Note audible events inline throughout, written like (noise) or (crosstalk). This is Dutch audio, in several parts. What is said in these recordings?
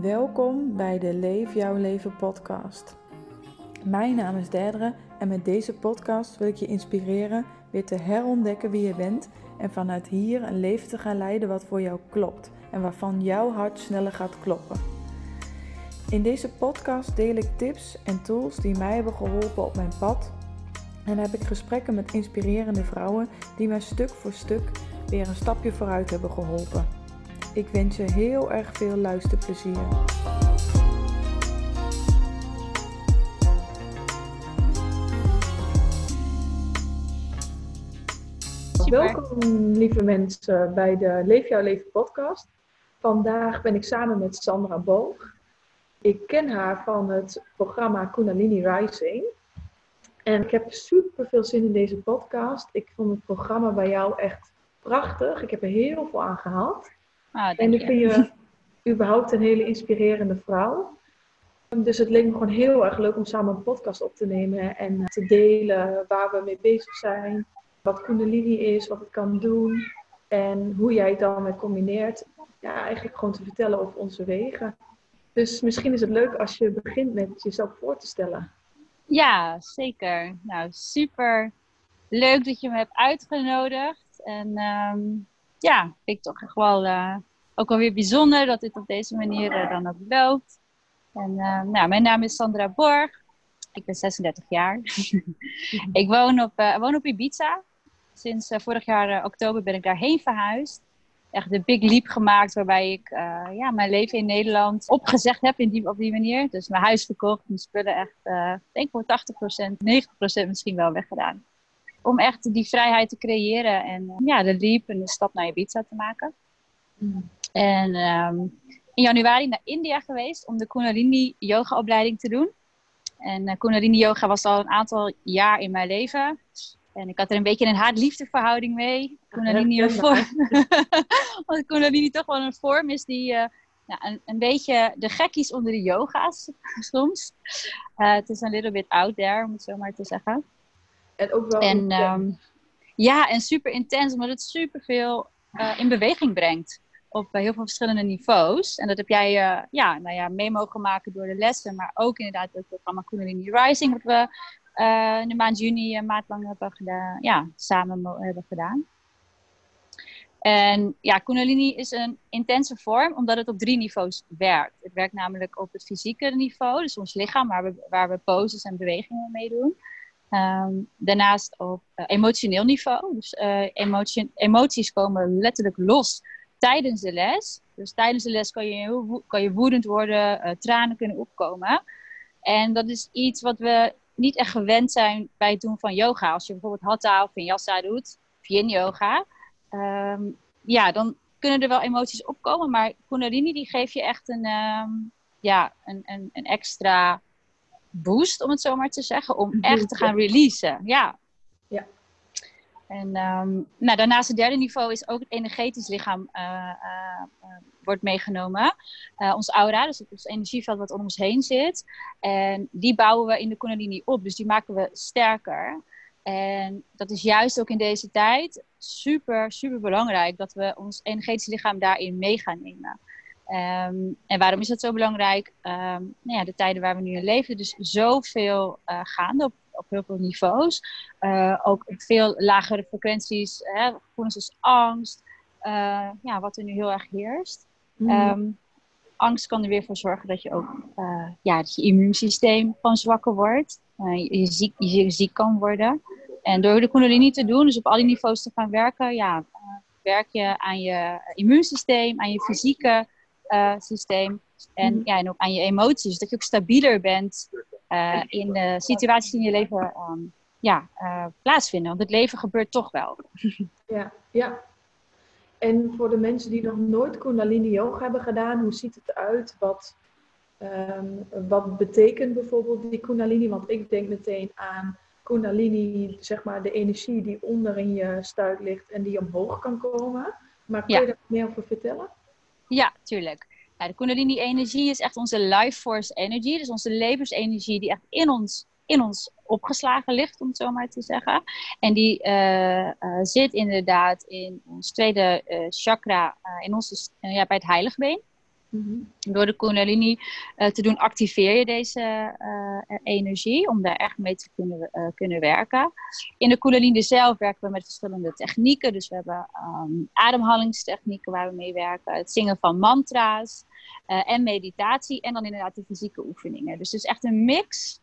Welkom bij de Leef Jouw Leven podcast. Mijn naam is Derdere en met deze podcast wil ik je inspireren weer te herontdekken wie je bent en vanuit hier een leven te gaan leiden wat voor jou klopt en waarvan jouw hart sneller gaat kloppen. In deze podcast deel ik tips en tools die mij hebben geholpen op mijn pad en heb ik gesprekken met inspirerende vrouwen die mij stuk voor stuk weer een stapje vooruit hebben geholpen. Ik wens je heel erg veel luisterplezier. Welkom lieve mensen bij de Leef jouw leven podcast. Vandaag ben ik samen met Sandra Boog. Ik ken haar van het programma Kundalini Rising. En ik heb super veel zin in deze podcast. Ik vond het programma bij jou echt prachtig. Ik heb er heel veel aan gehad. Ah, en ik vind je überhaupt een hele inspirerende vrouw. Dus het leek me gewoon heel erg leuk om samen een podcast op te nemen en te delen waar we mee bezig zijn, wat Kundalini is, wat het kan doen en hoe jij het dan combineert. Ja, eigenlijk gewoon te vertellen over onze wegen. Dus misschien is het leuk als je begint met jezelf voor te stellen. Ja, zeker. Nou, super leuk dat je me hebt uitgenodigd. En um, ja, ik toch echt wel uh, ook wel weer bijzonder dat dit op deze manier uh, dan ook loopt. En uh, nou, mijn naam is Sandra Borg. Ik ben 36 jaar. (laughs) ik woon op, woon op Ibiza. Sinds vorig jaar oktober ben ik daarheen verhuisd. Echt de big leap gemaakt waarbij ik ja, mijn leven in Nederland opgezegd heb in die, op die manier. Dus mijn huis verkocht, mijn spullen echt, denk voor 80%, 90% misschien wel weggedaan om echt die vrijheid te creëren en ja, de leap en de stap naar Ibiza te maken. Mm. En um, in januari naar India geweest om de Kundalini yoga opleiding te doen. En uh, Kundalini yoga was al een aantal jaar in mijn leven. En ik had er een beetje een haat-liefde verhouding mee. Kundalini, een vorm, Want (laughs) Kundalini toch wel een vorm is die uh, nou, een, een, beetje de gekkies onder de yoga's soms. Uh, het is een little bit out there, om het zo maar te zeggen. En ook wel. En, um, ja, en super intens, omdat het super veel uh, in beweging brengt. Op uh, heel veel verschillende niveaus. En dat heb jij uh, ja, nou ja, mee mogen maken door de lessen. Maar ook inderdaad het programma Kundalini Rising. Wat we in de maand juni een maand lang hebben gedaan. Ja, samen hebben gedaan. En ja, Kundalini is een intense vorm omdat het op drie niveaus werkt. Het werkt namelijk op het fysieke niveau, dus ons lichaam, waar we, waar we poses en bewegingen mee doen. Um, daarnaast op emotioneel niveau. Dus uh, emotie, emoties komen letterlijk los tijdens de les. Dus tijdens de les kan je, kan je woedend worden, uh, tranen kunnen opkomen. En dat is iets wat we niet echt gewend zijn bij het doen van yoga. Als je bijvoorbeeld hatha of vinyasa doet, of yin yoga. Um, ja, dan kunnen er wel emoties opkomen. Maar kundalini die geeft je echt een, um, ja, een, een, een extra boost, om het zo maar te zeggen, om echt te gaan releasen. Ja. En um, nou, daarnaast het derde niveau is ook het energetisch lichaam uh, uh, wordt meegenomen. ons aura, dus het, energieveld wat om ons heen zit. En die bouwen we in de Kundalini op, dus die maken we sterker. En dat is juist ook in deze tijd super, super belangrijk dat we ons energetisch lichaam daarin mee gaan nemen. Um, en waarom is dat zo belangrijk? Um, nou ja, de tijden waar we nu in leven, dus zoveel uh, gaande op, op heel veel niveaus. Uh, ook veel lagere frequenties, hè, gevoelens als angst, uh, ja, wat er nu heel erg heerst. Mm. Um, angst kan er weer voor zorgen dat je ook ja, dat je immuunsysteem van zwakker wordt. je, ziek, je ziek kan worden. En door de Kundalini te doen, dus op al die niveaus te gaan werken, ja, werk je aan je immuunsysteem, aan je fysieke systeem. En, mhm. ja, en ook aan je emoties. Dat je ook stabieler bent uh, in de situaties in je leven um, ja, uh, plaatsvinden. Want het leven gebeurt toch wel. (laughs) Ja, ja. En voor de mensen die nog nooit Kundalini Yoga hebben gedaan, hoe ziet het eruit? Wat, um, wat betekent bijvoorbeeld die Kundalini? Want ik denk meteen aan Kundalini, zeg maar de energie die onder in je stuit ligt en die omhoog kan komen. Maar kun je daar meer over vertellen? Ja, tuurlijk. De Kundalini-energie is echt onze life force energy. Dus onze levensenergie die echt in ons, in ons opgeslagen ligt, om het zo maar te zeggen. En die uh, uh, zit inderdaad in ons tweede uh, chakra, in onze, ja, bij het heiligbeen. Mhm. Door de Kundalini uh, te doen, activeer je deze uh, energie om daar echt mee te kunnen, kunnen werken. In de Kundalini zelf werken we met verschillende technieken. Dus we hebben um, ademhalingstechnieken waar we mee werken, het zingen van mantra's en meditatie. En dan inderdaad de fysieke oefeningen. Dus het is echt een mix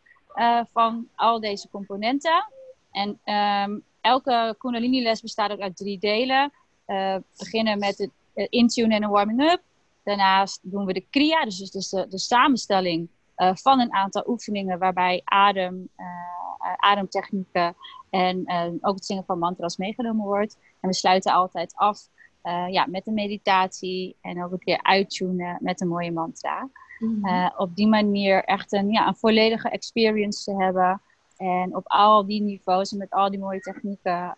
van al deze componenten. En um, elke Kundalini-les bestaat ook uit drie delen. beginnen met het intunen en een warming-up. Daarnaast doen we de kriya, dus, dus de, de samenstelling uh, van een aantal oefeningen waarbij adem, uh, ademtechnieken en uh, ook het zingen van mantras meegenomen wordt. En we sluiten altijd af ja, met een meditatie en ook een keer uittunen met een mooie mantra. Mm op die manier echt een, ja, een volledige experience te hebben. En op al die niveaus en met al die mooie technieken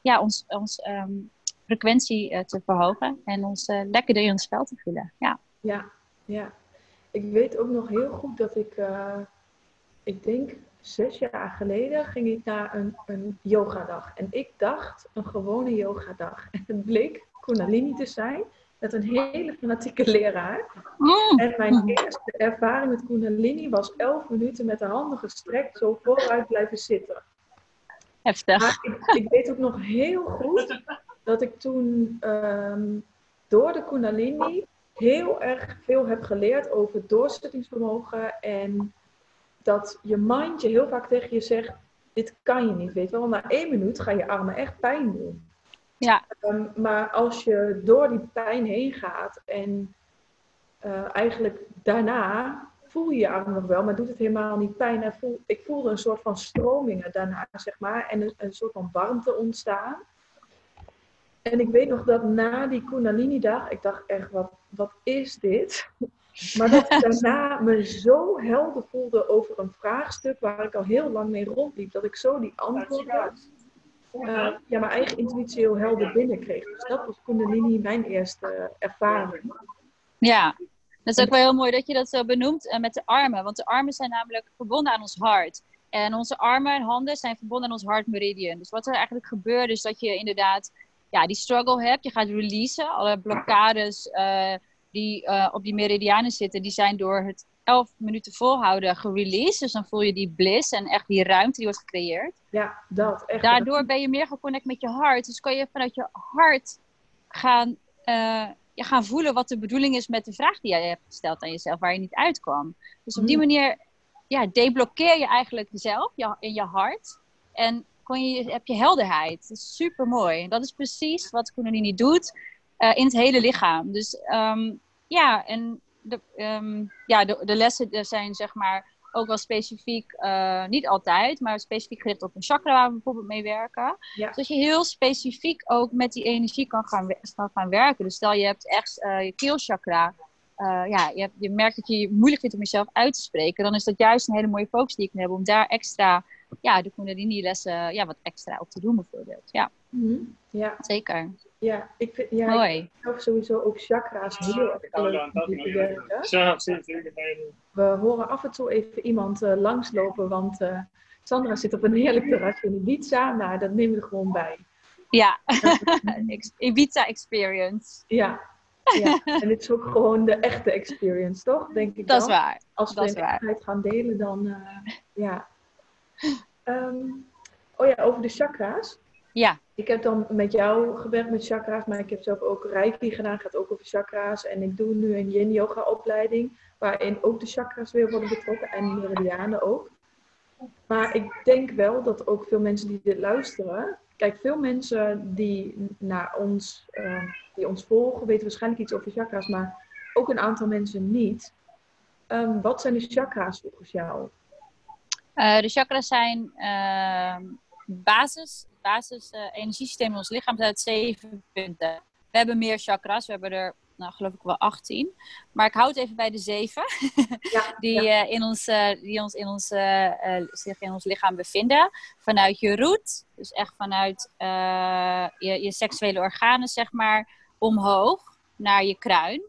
ja, ons, ons um, frequentie uh, te verhogen en ons uh, lekkerder in ons spel te voelen. Ja. ja, ja. Ik weet ook nog heel goed dat ik, uh, ik denk zes jaar geleden, ging ik naar een, een yogadag. En ik dacht een gewone yogadag. (laughs) En het bleek Kundalini te zijn met een hele fanatieke leraar. Mm. En mijn eerste ervaring met Kundalini was elf minuten met de handen gestrekt zo vooruit blijven zitten. Heftig. Maar ik, ik weet ook nog heel goed dat ik toen ehm, door de Kundalini heel erg veel heb geleerd over doorzettingsvermogen. En dat je mind je heel vaak tegen je zegt, dit kan je niet. Weet je wel, na één minuut gaan je armen echt pijn doen. Ja. Um, maar als je door die pijn heen gaat en uh, eigenlijk daarna voel je je arm nog wel, maar doet het helemaal niet pijn. En voel, ik voelde een soort van stromingen daarna, zeg maar, en een, een soort van warmte ontstaan. En ik weet nog dat na die Kundalini-dag, ik dacht echt, wat, wat is dit? Maar dat ik daarna me zo helder voelde over een vraagstuk waar ik al heel lang mee rondliep. Dat ik zo die antwoorden, uh, ja, mijn eigen intuïtie heel helder binnenkreeg. Dus dat was Kundalini mijn eerste ervaring. Ja, dat is ook wel heel mooi dat je dat zo benoemt uh, met de armen. Want de armen zijn namelijk verbonden aan ons hart. En onze armen en handen zijn verbonden aan ons hart meridian. Dus wat er eigenlijk gebeurt is dat je inderdaad ja, die struggle hebt. Je gaat releasen. Alle blokkades uh, die uh, op die meridianen zitten, die zijn door het 11 minuten volhouden gereleased. Dus dan voel je die bliss en echt die ruimte die wordt gecreëerd. Ja, dat. Echt Daardoor ben je meer geconnect met je hart. Dus kan je vanuit je hart gaan, uh, ja, gaan voelen wat de bedoeling is met de vraag die jij hebt gesteld aan jezelf, waar je niet uitkwam. Dus op die hmm. manier ja, deblokkeer je eigenlijk jezelf in je hart. En kon je, heb je helderheid. Dat is super mooi. Dat is precies wat Kundalini doet uh, in het hele lichaam. Dus um, ja, en de, um, ja, de, de, lessen zijn zeg maar ook wel specifiek, uh, niet altijd, maar specifiek gericht op een chakra waar we bijvoorbeeld mee werken. Ja. Zodat je heel specifiek ook met die energie kan gaan, kan gaan werken. Dus stel je hebt echt uh, je keelchakra. Uh, ja, je, hebt, je merkt dat je het moeilijk vindt om jezelf uit te spreken, dan is dat juist een hele mooie focus die je kan hebben om daar extra ja, de Kundalini-lessen ja, wat extra op te doen bijvoorbeeld. Ja, mm ja. zeker. Ja, ik vind ja, Mooi. Ik sowieso ook chakra's heel erg leuk. We horen af en toe even iemand uh, langslopen, want uh, Sandra zit op een heerlijk terrasje in Ibiza. Nou, dat nemen we gewoon bij. Ja, (laughs) Ibiza experience. Ja, ja, en het is ook gewoon de echte experience, toch? Denk ik dat is waar. Als we dat het gaan delen, dan uh, ja, Um, oh ja, over de chakra's. Ja. Ik heb dan met jou gewerkt met chakra's, maar ik heb zelf ook Reiki gedaan, gaat ook over chakra's. En ik doe nu een yin yoga opleiding, waarin ook de chakra's weer worden betrokken en meridianen ook. Maar ik denk wel dat ook veel mensen die dit luisteren, kijk, veel mensen die naar ons, uh, die ons volgen, weten waarschijnlijk iets over chakra's, maar ook een aantal mensen niet. Um, wat zijn de chakra's volgens jou? Uh, de chakras zijn uh, basis, basis uh, energiesysteem in ons lichaam. uit zeven punten. We hebben meer chakras. We hebben er, nou, geloof ik wel 18. Maar ik hou het even bij de zeven. (laughs) Ja, die, ja. in ons, die ons, in ons, zich in ons lichaam bevinden. Vanuit je root. Dus echt vanuit je, je seksuele organen, zeg maar, omhoog naar je kruin.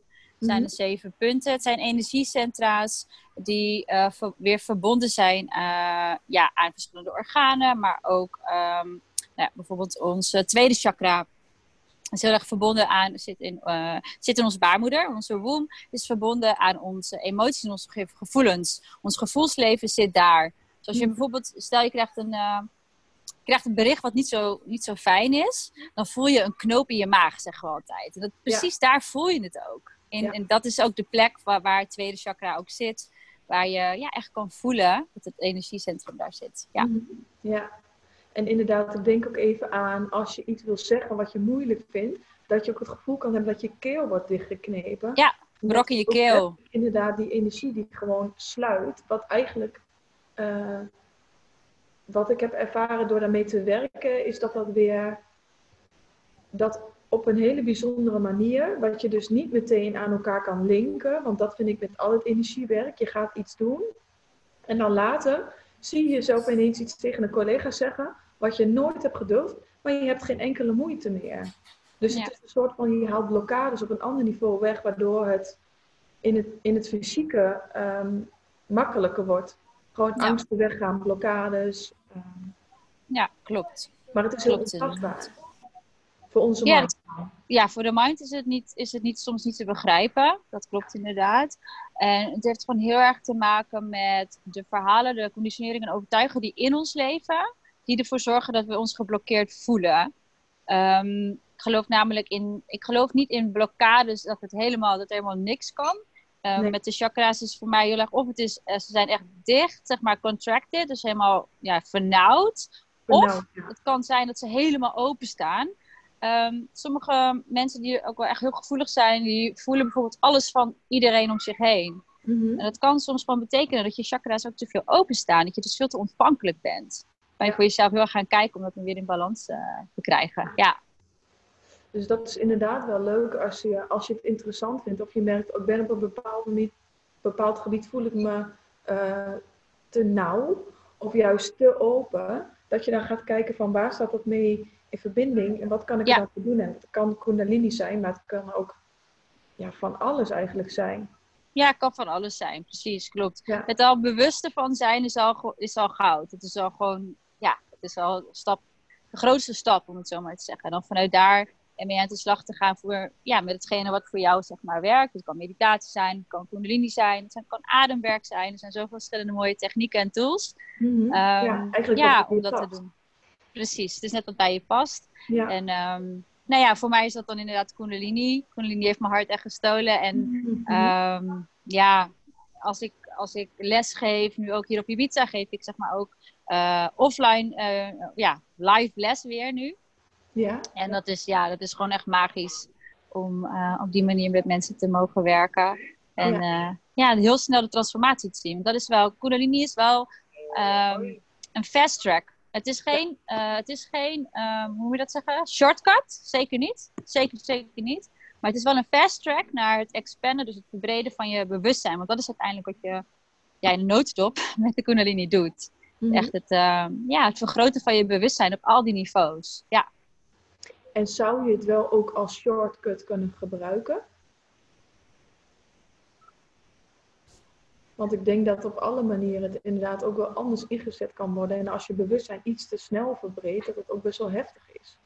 Het zijn mhm. er zeven punten. Het zijn energiecentra's die uh, weer verbonden zijn uh, ja, aan verschillende organen, maar ook um, nou, bijvoorbeeld ons tweede chakra is heel erg verbonden aan, zit in, zit in onze baarmoeder. Onze womb is verbonden aan onze emoties en onze gevoelens. Ons gevoelsleven zit daar. Dus als je bijvoorbeeld, stel je krijgt een, krijgt een bericht wat niet zo, niet zo fijn is, dan voel je een knoop in je maag, zeggen we altijd. En dat, precies daar voel je het ook. En, en, dat is ook de plek waar, waar het tweede chakra ook zit. Waar je ja, echt kan voelen dat het energiecentrum daar zit. Ja. Mhm. ja, en inderdaad, ik denk ook even aan als je iets wil zeggen wat je moeilijk vindt, dat je ook het gevoel kan hebben dat je keel wordt dichtgeknepen. Ja, brok in je keel. Inderdaad, die energie die gewoon sluit, wat eigenlijk, uh, wat ik heb ervaren door daarmee te werken, is dat dat weer, dat op een hele bijzondere manier, wat je dus niet meteen aan elkaar kan linken, want dat vind ik met al het energiewerk. Je gaat iets doen en dan later zie je jezelf ineens iets tegen een collega zeggen, wat je nooit hebt gedurfd, maar je hebt geen enkele moeite meer. Dus het is een soort van, je haalt blokkades op een ander niveau weg, waardoor het in het, in het fysieke ehm, makkelijker wordt. Gewoon ja. angsten weggaan, blokkades. Um. Ja, klopt. Maar het is heel ontastbaar. Voor onze ja, mind. Ja, voor de mind is het, niet, is het niet, soms niet te begrijpen. Dat klopt inderdaad. En het heeft gewoon heel erg te maken met de verhalen, de conditioneringen en overtuigingen die in ons leven die ervoor zorgen dat we ons geblokkeerd voelen. Um, ik geloof namelijk in, ik geloof niet in blokkades dat het helemaal, dat er helemaal niks kan. Um, Met de chakras is voor mij heel erg, of het is, uh, ze zijn echt dicht, zeg maar contracted, dus helemaal ja, vernauwd. of het kan zijn dat ze helemaal openstaan. Um, sommige mensen die ook wel echt heel gevoelig zijn, die voelen bijvoorbeeld alles van iedereen om zich heen. Mm -hmm. En dat kan soms gewoon betekenen dat je chakras ook te veel openstaan, dat je dus veel te ontvankelijk bent kan je voor jezelf heel erg gaan kijken om dat weer in balans uh, te krijgen. Ja. Dus dat is inderdaad wel leuk als je, als je het interessant vindt. Of je merkt, ik ben op een bepaald, niet, bepaald gebied voel ik me uh, te nauw. Of juist te open. Dat je dan gaat kijken van waar staat dat mee in verbinding. En wat kan ik ja. daarvoor doen. En het kan kundalini zijn, maar het kan ook ja, van alles eigenlijk zijn. Ja, het kan van alles zijn, precies, klopt. Het al bewust van zijn is al, is al goud. Het is al gewoon ja, het is een stap, de grootste stap, om het zo maar te zeggen. En dan vanuit daar en mee aan de slag te gaan voor, ja, met hetgene wat voor jou zeg maar werkt. Het kan meditatie zijn, het kan kundalini zijn, het kan ademwerk zijn. Er zijn zoveel verschillende mooie technieken en tools. Mm -hmm. um, ja, eigenlijk ja om dat te doen. Precies, het is net wat bij je past. Ja. En um, nou ja, voor mij is dat dan inderdaad kundalini. Kundalini heeft mijn hart echt gestolen. En mm -hmm. um, ja, als ik, als ik les geef, nu ook hier op Ibiza, geef ik zeg maar ook uh, offline, uh, ja, live les weer nu. Ja. En dat is, ja, dat is gewoon echt magisch om uh, op die manier met mensen te mogen werken. En ja, ja heel snel de transformatie te zien. Dat is wel, Kundalini is wel um, een fast track. Het is geen, het is geen um, hoe moet je dat zeggen? Shortcut? Zeker niet. Zeker, zeker niet. Maar het is wel een fast track naar het expanden, dus het verbreden van je bewustzijn. Want dat is uiteindelijk wat je ja, in de noodstop (laughs) met de Kundalini doet. Mhm. Echt het, uh, ja, het vergroten van je bewustzijn op al die niveaus. Ja. En zou je het wel ook als shortcut kunnen gebruiken? Want ik denk dat op alle manieren het inderdaad ook wel anders ingezet kan worden. En als je bewustzijn iets te snel verbreedt, dat het ook best wel heftig is.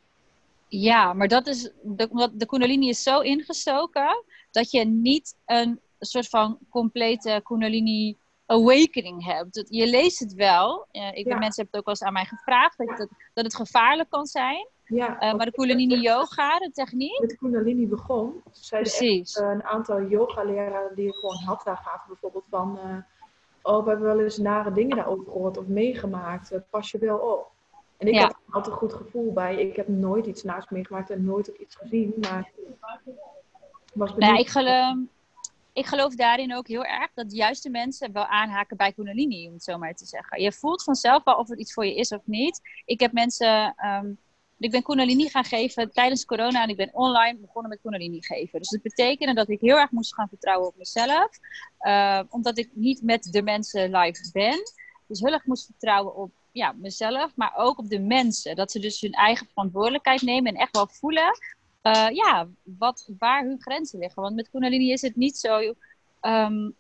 Ja, maar dat is, de, de Kundalini is zo ingestoken dat je niet een soort van complete Kundalini awakening hebt. Je leest het wel. Uh, ik ja. mensen hebben het ook wel eens aan mij gevraagd dat, dat, dat het gevaarlijk kan zijn. Ja, uh, maar de Kundalini yoga, de techniek. Met Kundalini begon. Precies. Echt, uh, een aantal yoga-leraren die gewoon hatha gaven, bijvoorbeeld van. oh, we hebben wel eens nare dingen daarover gehoord of meegemaakt. pas je wel op. En ik ja. heb er altijd een goed gevoel bij. Ik heb nooit iets naast meegemaakt en nooit ook iets gezien. Maar was nou, ik, geloof, ik geloof daarin ook heel erg dat de juiste mensen wel aanhaken bij Kundalini, om het zo maar te zeggen. Je voelt vanzelf wel of het iets voor je is of niet. Ik heb mensen. Um, ik ben Kundalini gaan geven tijdens corona en ik ben online begonnen met Kundalini geven. Dus dat betekende dat ik heel erg moest gaan vertrouwen op mezelf. Uh, omdat ik niet met de mensen live ben. Dus heel erg moest vertrouwen op ja, mezelf, maar ook op de mensen. Dat ze dus hun eigen verantwoordelijkheid nemen en echt wel voelen uh, ja, wat, waar hun grenzen liggen. Want met Kundalini is het niet zo. Um,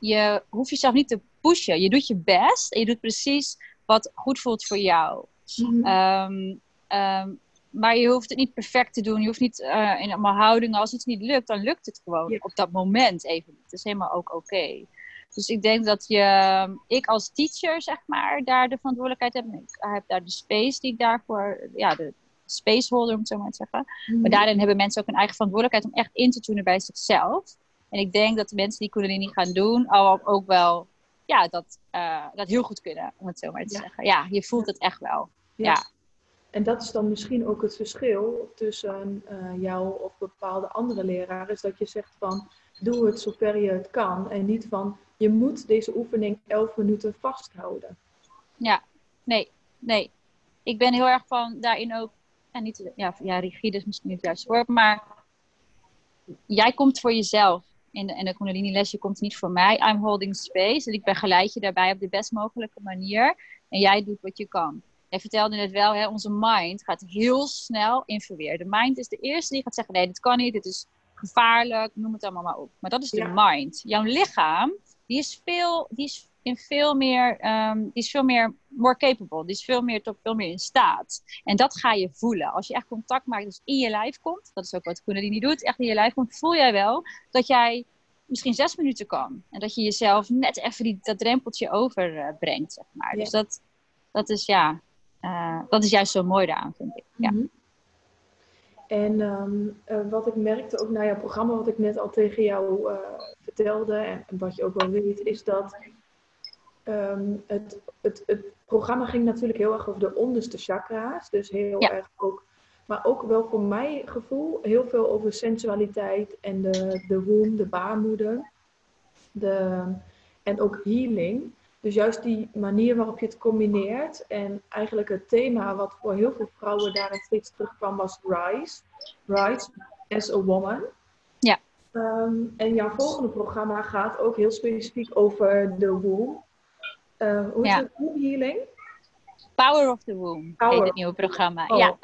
je hoeft jezelf niet te pushen. Je doet je best en je doet precies wat goed voelt voor jou. Um, um, maar je hoeft het niet perfect te doen. Je hoeft niet uh, in allemaal houdingen. Als iets niet lukt, dan lukt het gewoon op dat moment even niet. Dat is helemaal ook oké. Dus ik denk dat je, ik als teacher, zeg maar, daar de verantwoordelijkheid heb. Ik heb daar de space die ik daarvoor, ja, de spaceholder om het zo maar te zeggen. Mhm. Maar daarin hebben mensen ook een eigen verantwoordelijkheid om echt in te tunen bij zichzelf. En ik denk dat de mensen die Kundalini gaan doen, al ook wel, ja, dat, uh, dat heel goed kunnen, om het zo maar te zeggen. Ja, je voelt het echt wel. ja. En dat is dan misschien ook het verschil tussen uh, jou of bepaalde andere leraren. Is dat je zegt van doe het zover je het kan. En niet van je moet deze oefening elf minuten vasthouden. Ja, nee, nee. Ik ben heel erg van daarin ook. En niet, ja, ja, rigide is misschien niet het juiste woord, maar jij komt voor jezelf in de, in de Kundalini les. Je komt niet voor mij. I'm holding space. En ik begeleid je daarbij op de best mogelijke manier. En jij doet wat je kan. Jij vertelde net wel, hè, onze mind gaat heel snel in verweer. De mind is de eerste die gaat zeggen, nee, dit kan niet, dit is gevaarlijk, noem het allemaal maar op. Maar dat is de mind. Jouw lichaam, die is veel, die is in veel meer, um, die is veel meer more capable. Die is veel meer, tot veel meer in staat. En dat ga je voelen. Als je echt contact maakt, dus in je lijf komt, dat is ook wat niet doet, echt in je lijf komt, voel jij wel dat jij misschien zes minuten kan. En dat je jezelf net even die, dat drempeltje overbrengt, zeg maar. Dus dat, dat is ja, uh, dat is juist zo mooi daaraan, vind ik. Ja. Mhm. En um, uh, wat ik merkte ook na jouw programma, wat ik net al tegen jou uh, vertelde, en, en, wat je ook wel weet, is dat um, het, het, het, programma ging natuurlijk heel erg over de onderste chakra's. Dus heel ja. erg ook, maar ook wel voor mijn gevoel, heel veel over sensualiteit en de, de womb, de baarmoeder. De, en ook healing. Dus juist die manier waarop je het combineert en eigenlijk het thema wat voor heel veel vrouwen daarin steeds terugkwam was Rise. Rise as a woman. Ja. Um, en jouw volgende programma gaat ook heel specifiek over de womb. Uh, hoe is het? Womb healing? Power of the Womb Power. heet het nieuwe programma. Oh. Ja.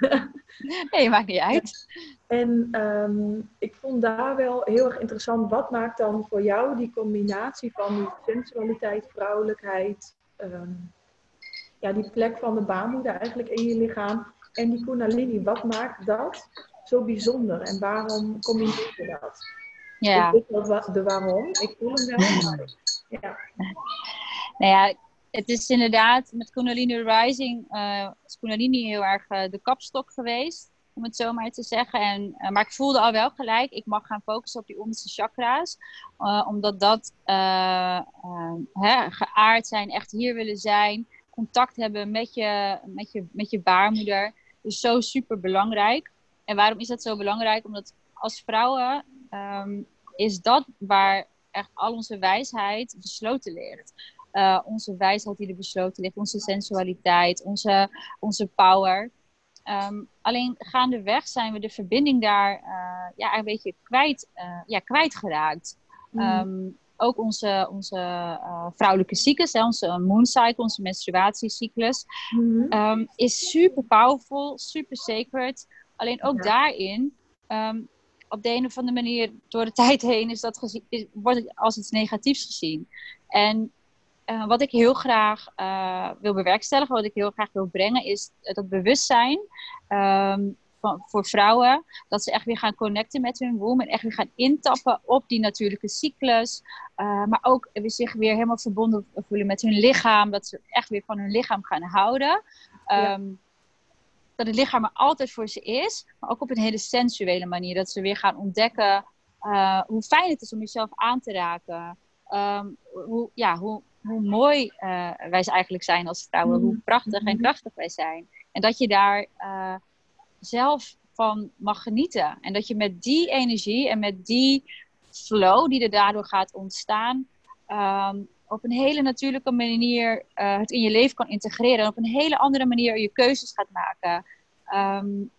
(laughs) nee, maakt niet uit. En um, ik vond daar wel heel erg interessant. Wat maakt dan voor jou die combinatie van die sensualiteit, vrouwelijkheid, um, ja, die plek van de baarmoeder eigenlijk in je lichaam en die Kundalini? Wat maakt dat zo bijzonder en waarom combineer je dat? Ja. Ik weet wel de waarom, ik voel hem wel. Ja. Nou ja, het is inderdaad met Kundalini Rising, uh, is Kundalini heel erg uh, de kapstok geweest, om het zo maar te zeggen. En, uh, maar ik voelde al wel gelijk, ik mag gaan focussen op die onderste chakra's, omdat dat hè, geaard zijn, echt hier willen zijn, contact hebben met je, met je, met je baarmoeder, is zo super belangrijk. En waarom is dat zo belangrijk? Omdat als vrouwen um, is dat waar echt al onze wijsheid besloten ligt. Uh, onze wijsheid die er besloten ligt, onze sensualiteit, onze, onze power. Um, alleen gaandeweg zijn we de verbinding daar uh, ja, een beetje kwijt, uh, ja, kwijtgeraakt. Mm. Um, ook onze, onze vrouwelijke cyclus, hè, onze mooncycle, onze menstruatiecyclus, mm. um, is super powerful, super sacred. Alleen ook daarin op de een of andere manier door de (laughs) tijd heen is dat gezien, is, wordt het als iets negatiefs gezien. En uh, wat ik heel graag uh, wil bewerkstelligen, wat ik heel graag wil brengen, is dat bewustzijn um, van, voor vrouwen. Dat ze echt weer gaan connecten met hun womb en echt weer gaan intappen op die natuurlijke cyclus. Uh, maar ook weer zich weer helemaal verbonden voelen met hun lichaam. Dat ze echt weer van hun lichaam gaan houden. Um, Dat het lichaam er altijd voor ze is, maar ook op een hele sensuele manier. Dat ze weer gaan ontdekken hoe fijn het is om jezelf aan te raken. Um, hoe, ja, hoe, hoe mooi uh, wij eigenlijk zijn als vrouwen, hoe mm. prachtig en krachtig wij zijn. En dat je daar uh, zelf van mag genieten. En dat je met die energie en met die flow die er daardoor gaat ontstaan, um, op een hele natuurlijke manier uh, het in je leven kan integreren. En op een hele andere manier je keuzes gaat maken. Um,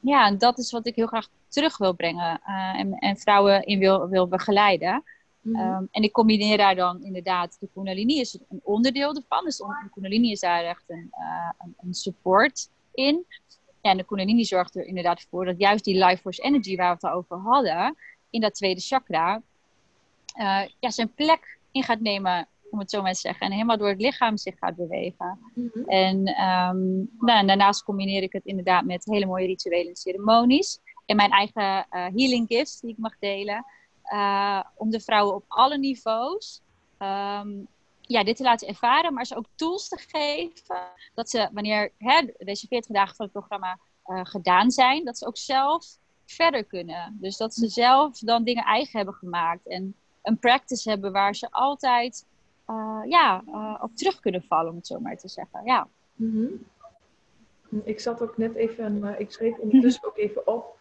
ja, en dat is wat ik heel graag terug wil brengen en, en, vrouwen in wil, wil begeleiden. Mhm. Ehm, en ik combineer daar dan inderdaad, de Kundalini is een onderdeel ervan. Dus de Kundalini is daar echt een, uh, een, een, support in. en de Kundalini zorgt er inderdaad voor dat juist die life force energy waar we het over hadden, in dat tweede chakra, uh, ja, zijn plek in gaat nemen om het zo maar te zeggen. En helemaal door het lichaam zich gaat bewegen. Mhm. En, ehm, nou, en daarnaast combineer ik het inderdaad met hele mooie rituelen en ceremonies. En mijn eigen eh, healing gifts die ik mag delen. Eh, om de vrouwen op alle niveaus ehm, ja, dit te laten ervaren, maar ze ook tools te geven. Dat ze wanneer hè, deze 40 dagen van het programma eh, gedaan zijn, dat ze ook zelf verder kunnen. Dus dat ze zelf dan dingen eigen hebben gemaakt. En een practice hebben waar ze altijd eh, ja, op terug kunnen vallen, om het zo maar te zeggen. Ja. Mhm. Ik zat ook net even, ik schreef (laughs) ondertussen ook even op.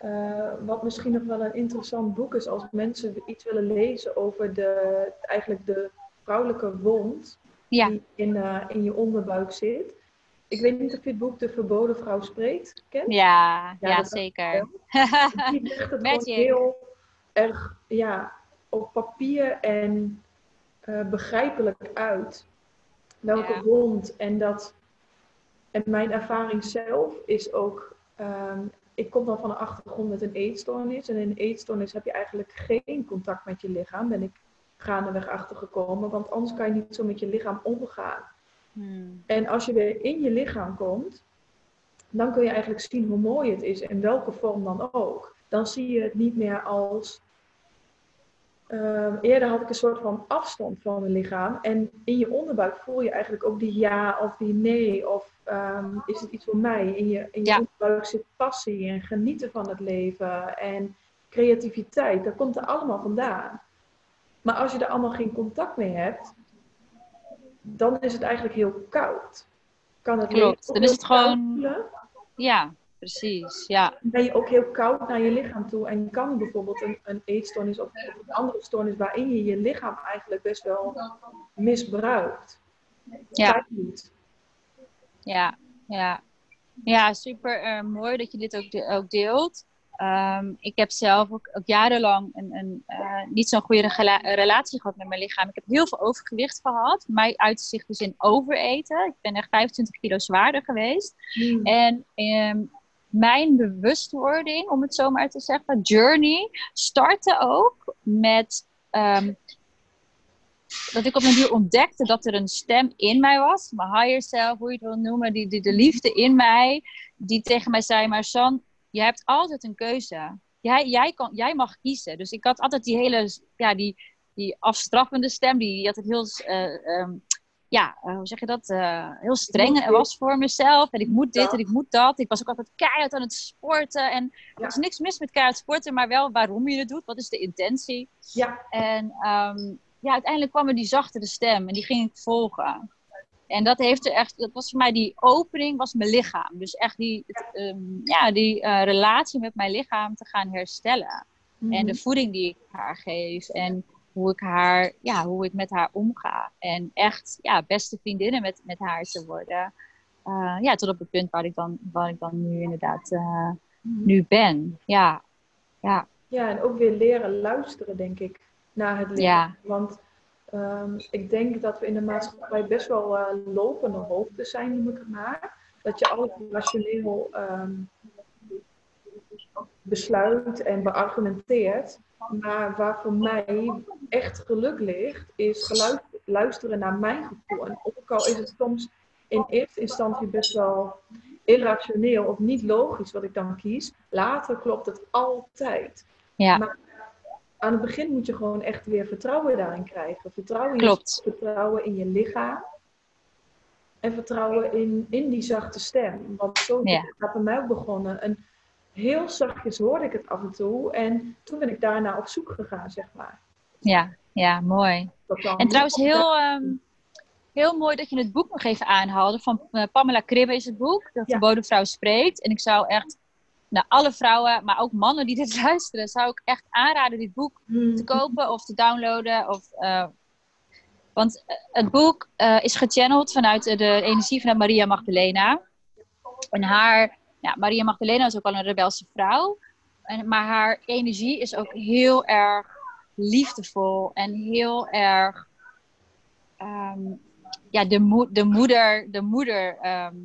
eh, wat misschien nog wel een interessant boek is als mensen iets willen lezen over de, eigenlijk de vrouwelijke wond Ja. die in, eh, in je onderbuik zit. Ik weet niet of je het boek De Verboden Vrouw Spreekt kent. Ja, Ja, zeker. (laughs) Die legt het Magic. gewoon heel erg ja, op papier en eh, begrijpelijk uit. Welke Ja. wond en dat. En mijn ervaring zelf is ook. ehm, ik kom dan van een achtergrond met een eetstoornis. En in een eetstoornis heb je eigenlijk geen contact met je lichaam. Ben ik gaandeweg achtergekomen. Want anders kan je niet zo met je lichaam omgaan. Hmm. En als je weer in je lichaam komt, dan kun je eigenlijk zien hoe mooi het is, in welke vorm dan ook. Dan zie je het niet meer als. Ehm, eerder had ik een soort van afstand van mijn lichaam. En in je onderbuik voel je eigenlijk ook die ja of die nee. Of ehm, is het iets voor mij? In je, in je Ja. onderbuik zit passie en genieten van het leven. En creativiteit. Dat komt er allemaal vandaan. Maar als je er allemaal geen contact mee hebt, dan is het eigenlijk heel koud. Kan het Klopt. Dan is het gewoon- voelen? Ja, precies. Ja. Ben je ook heel koud naar je lichaam toe en kan bijvoorbeeld een, een eetstoornis of, of een andere stoornis waarin je je lichaam eigenlijk best wel misbruikt. Ja. Ja, ja. ja super eh, mooi dat je dit ook, de- ook deelt. Ehm, ik heb zelf ook, ook jarenlang een, een, eh, niet zo'n goede rela- relatie gehad met mijn lichaam. Ik heb heel veel overgewicht gehad. Mij uit zich dus in overeten. Ik ben echt 25 kilo zwaarder geweest. Hmm. En ehm, mijn bewustwording, om het zo maar te zeggen, journey, startte ook met ehm, dat ik op een duur ontdekte dat er een stem in mij was, mijn higher self, hoe je het wil noemen, die, die, de liefde in mij, die tegen mij zei, maar San, je hebt altijd een keuze. Jij, jij, kan, jij mag kiezen. Dus ik had altijd die hele, ja, die, die afstraffende stem, die, die altijd heel, eh, ehm, ja, eh, hoe zeg je dat, Eh, heel streng was voor mezelf. En ik moet dit Ja. en ik moet dat. Ik was ook altijd keihard aan het sporten. En er is niks mis met keihard sporten, maar wel waarom je het doet. Wat is de intentie? Ja, En ehm, ja, uiteindelijk kwam er die zachtere stem en die ging ik volgen. En dat heeft er echt, dat was voor mij die opening, was mijn lichaam. Dus echt die, het, ehm, ja, die eh, relatie met mijn lichaam te gaan herstellen. En de voeding die ik haar geef en hoe ik haar, ja, hoe ik met haar omga. En echt, ja, beste vriendinnen met, met haar te worden. Eh, ja, tot op het punt waar ik dan, waar ik dan nu inderdaad eh, Mhm. nu ben. Ja, ja, Ja, en ook weer leren luisteren, denk ik, naar het leven. Ja. Want ehm, ik denk dat we in de maatschappij best wel eh, lopende hoofden zijn, noem ik het maar. Dat je alles rationeel ehm, besluit en beargumenteert. Maar waar voor mij echt geluk ligt, is luisteren naar mijn gevoel. En ook al is het soms in eerste instantie best wel irrationeel of niet logisch wat ik dan kies, later klopt het altijd. ja, Maar aan het begin moet je gewoon echt weer vertrouwen daarin krijgen. Vertrouwen in. Je, vertrouwen in je lichaam. En vertrouwen in, in die zachte stem. Want zo is Ja. het bij mij ook begonnen. En heel zachtjes hoorde ik het af en toe. En toen ben ik daarna op zoek gegaan, zeg maar. ja, ja, mooi. Dat En trouwens, heel, ehm, heel mooi dat je het boek nog even aanhaalde. Van eh, Pamela Kribbe is het boek. De Ja. verboden vrouw spreekt. En ik zou echt, nou, alle vrouwen, maar ook mannen die dit (laughs) luisteren, zou ik echt aanraden dit boek Mm, te kopen of te downloaden. Of, eh, want eh, het boek is gechanneld vanuit de energie van Maria Magdalena. En haar, ja, Maria Magdalena is ook al een rebelse vrouw. En, maar haar energie is ook heel erg liefdevol en heel erg ehm, ja, de, moe- de moeder, de moeder ehm,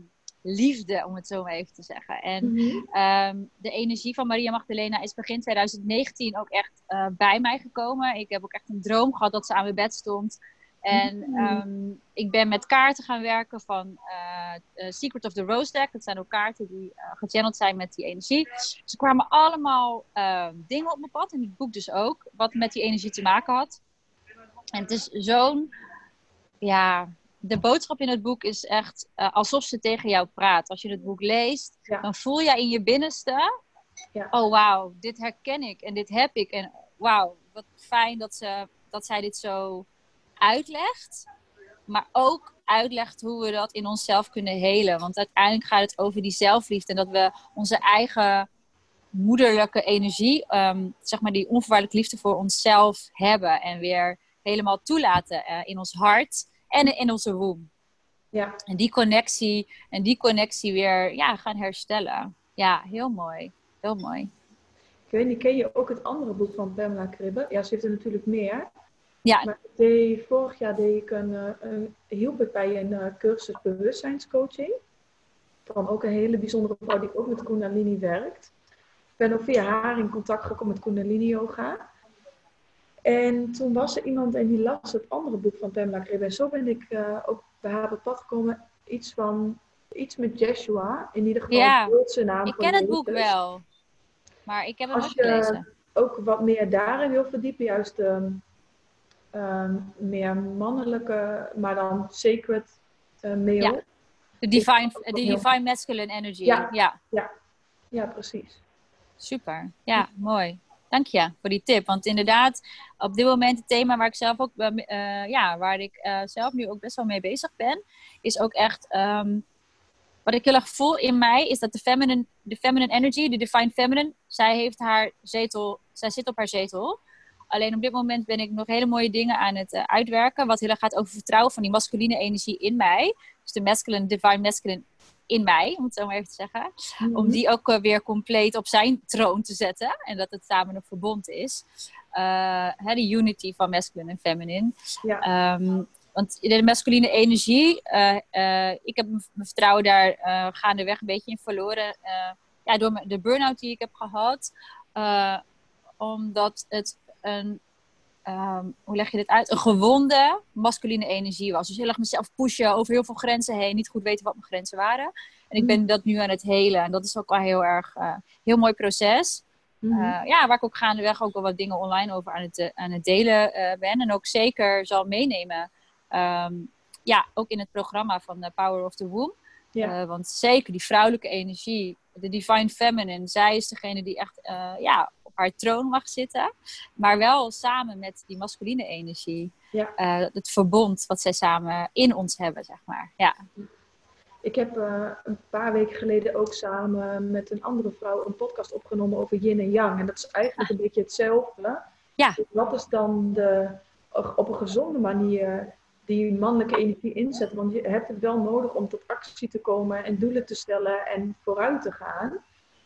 liefde, om het zo maar even te zeggen. En mhm. Ehm, de energie van Maria Magdalena is begin 2019 ook echt eh, bij mij gekomen. Ik heb ook echt een droom gehad dat ze aan mijn bed stond. En ehm, ik ben met kaarten gaan werken van uh, Secret of the Rose Deck. Dat zijn ook kaarten die uh, gechanneld zijn met die energie. Dus er kwamen allemaal ehm, dingen op mijn pad. En het boek dus ook. Wat met die energie te maken had. En het is zo'n... Ja, de boodschap in het boek is echt alsof ze tegen jou praat. Als je het boek leest, dan voel je in je binnenste... Ja. Oh, wauw, dit herken ik en dit heb ik. En wauw, wat fijn dat, ze, dat zij dit zo uitlegt. Maar ook uitlegt hoe we dat in onszelf kunnen helen. Want uiteindelijk gaat het over die zelfliefde. En dat we onze eigen moederlijke energie, um, zeg maar die onvoorwaardelijke liefde voor onszelf hebben. En weer helemaal toelaten uh, in ons hart en in onze womb. Ja. En die connectie, en die connectie weer ja, gaan herstellen. Ja, heel mooi. Heel mooi. Ik weet niet, ken je ook het andere boek van Pamela Kribbe? Ja, ze heeft er natuurlijk meer. Ja. Maar deed, vorig jaar deed ik een, uh, hielp ik bij een uh, cursus bewustzijnscoaching. Van ook een hele bijzondere vrouw die ook met Kundalini werkt. Ik ben ook via haar in contact gekomen met Kundalini Yoga. En toen was er iemand en die las het andere boek van Pamela Kribbe. En zo ben ik uh, ook bij haar op het pad gekomen. Iets van, iets met Jeshua. In ieder geval ja, zijn naam. Ik ken het boek wel. Maar ik heb het Als je gelezen. ook wat meer daarin wil verdiepen, juist um, um, meer mannelijke, maar dan sacred uh, male. Ja. De divine, de divine masculine energy. Ja, ja. ja. ja precies. Super, ja, mooi. Dank je voor die tip. Want inderdaad, op dit moment het thema waar ik zelf ook, uh, ja, waar ik uh, zelf nu ook best wel mee bezig ben, is ook echt um, wat ik heel erg voel in mij is dat de feminine, de feminine energy, de divine feminine, zij heeft haar zetel, zij zit op haar zetel. Alleen op dit moment ben ik nog hele mooie dingen aan het uh, uitwerken. Wat heel erg gaat over vertrouwen van die masculine energie in mij. Dus de masculine, divine masculine in mij, om het zo maar even te zeggen. Mhm. Om die ook uh, weer compleet op zijn troon te zetten. En dat het samen een verbond is. Uh, de unity van masculine en feminine. Ja. Um, want de masculine energie, uh, uh, ik heb mijn vertrouwen daar gaandeweg een beetje in verloren. ja, door de burn-out die ik heb gehad. omdat het een, um, hoe leg je dit uit? Een gewonde masculine energie was. Dus heel erg mezelf pushen over heel veel grenzen heen. Niet goed weten wat mijn grenzen waren. En ik ben mhm. dat nu aan het helen. En dat is ook wel heel erg, heel mooi proces. Mm ja, waar ik ook gaandeweg ook wel wat dingen online over aan het, aan het delen ben. En ook zeker zal meenemen Um, ja, ook in het programma van The Power of the Womb. Uh, want zeker die vrouwelijke energie, de Divine Feminine, zij is degene die echt uh, ja, op haar troon mag zitten. Maar wel samen met die masculine energie. Ja. Uh, het verbond wat zij samen in ons hebben, zeg maar. Ja. Ik heb een paar weken geleden ook samen met een andere vrouw een podcast opgenomen over yin en yang. En dat is eigenlijk een beetje hetzelfde. Ja. Dus wat is dan de, op een gezonde manier die mannelijke energie inzetten. Want je hebt het wel nodig om tot actie te komen en doelen te stellen en vooruit te gaan.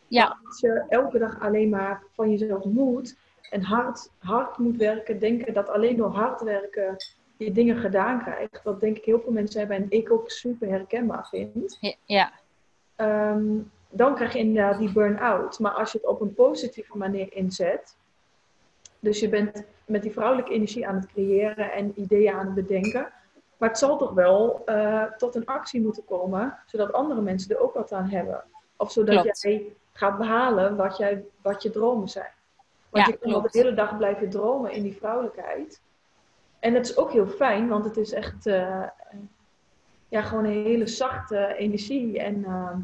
Ja. als je elke dag alleen maar van jezelf moet en hard, hard moet werken, denken dat alleen door hard werken je dingen gedaan krijgt. Wat denk ik heel veel mensen hebben en ik ook super herkenbaar vind. Ja. Um, dan krijg je inderdaad die burn-out. Maar als je het op een positieve manier inzet, dus je bent met die vrouwelijke energie aan het creëren en ideeën aan het bedenken. Maar het zal toch wel uh, tot een actie moeten komen, zodat andere mensen er ook wat aan hebben. Of zodat klopt. jij gaat behalen wat, jij, wat je dromen zijn. Want ja, je kan de hele dag blijven dromen in die vrouwelijkheid. En het is ook heel fijn, want het is echt uh, ja, gewoon een hele zachte energie. En, uh,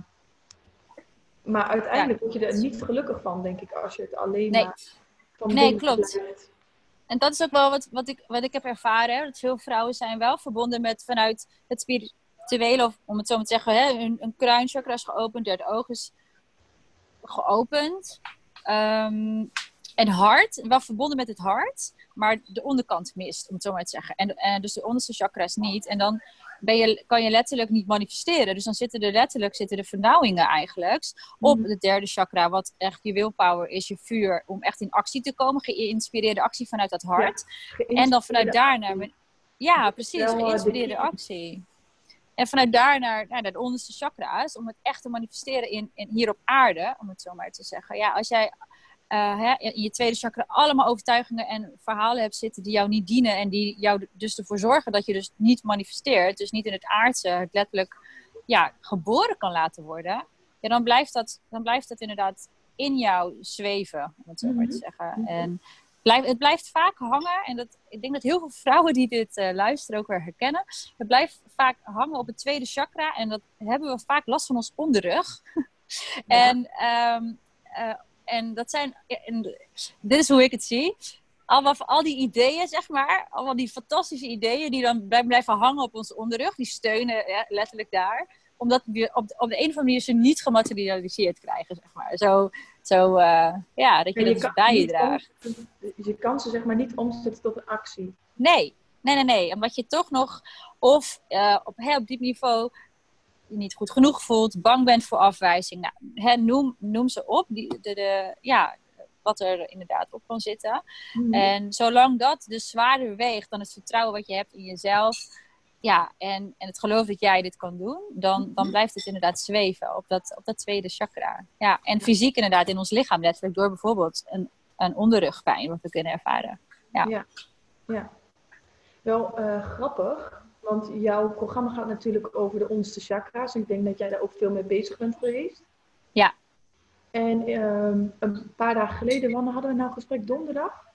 maar uiteindelijk ja. word je er niet gelukkig van, denk ik, als je het alleen nee. maar nee, klopt. En dat is ook wel wat, wat, ik, wat ik heb ervaren. Dat veel vrouwen zijn wel verbonden met vanuit het spirituele, of om het zo maar te zeggen, hè, een, een kruinchakra is geopend, derde oog is geopend. Um, en hart, wel verbonden met het hart, maar de onderkant mist, om het zo maar te zeggen. En, en dus de onderste chakras niet. En dan ben je, kan je letterlijk niet manifesteren. Dus dan zitten er letterlijk zitten de vernauwingen eigenlijk op mhm. het derde chakra, wat echt je willpower is, je vuur, om echt in actie te komen. Geïnspireerde actie vanuit dat hart. en dan vanuit daar naar... Ja, precies, geïnspireerde actie. En vanuit daar naar, naar de onderste chakra's, om het echt te manifesteren in, in, hier op aarde, om het zo maar te zeggen. Ja, als jij uh, hè, in je tweede chakra allemaal overtuigingen en verhalen hebt zitten die jou niet dienen en die jou dus ervoor zorgen dat je dus niet manifesteert, dus niet in het aardse, het letterlijk ja, geboren kan laten worden, ja, dan, blijft dat, dan blijft dat inderdaad in jou zweven, om het zo maar te mhm. zeggen. Mhm. En blijf, het blijft vaak hangen, en dat, ik denk dat heel veel vrouwen die dit uh, luisteren ook weer herkennen. Het blijft vaak hangen op het tweede chakra en dat hebben we vaak last van ons onderrug. (laughs) en, ehm, eh, en dat zijn, en dit is hoe ik het zie. Allemaal, al die ideeën, zeg maar, allemaal die fantastische ideeën die dan blijven hangen op ons onderrug, die steunen ja, letterlijk daar omdat we op, op de een of andere manier ze niet gematerialiseerd krijgen, zeg maar. Zo, zo uh, ja, dat je, je dus bij je draagt. je kan ze zeg maar niet omzetten tot een actie. Nee, nee, nee, nee. Omdat je toch nog of uh, op, hè, op diep niveau je niet goed genoeg voelt, bang bent voor afwijzing. Nou, hè, noem, noem ze op, die, de, de, ja, wat er inderdaad op kan zitten. Mhm. En zolang dat dus zwaarder weegt dan het vertrouwen wat je hebt in jezelf, ja, en, en het geloof dat jij dit kan doen, dan, dan mhm. blijft het inderdaad zweven op dat, op dat tweede chakra. Ja, en fysiek inderdaad in ons lichaam, letterlijk door bijvoorbeeld een, een onderrugpijn wat we kunnen ervaren. Ja, ja. ja. Wel uh, grappig, want jouw programma gaat natuurlijk over de onderste chakra's. Ik denk dat jij daar ook veel mee bezig bent geweest. Ja. En um, een paar dagen geleden, wanneer hadden we nou gesprek? Donderdag?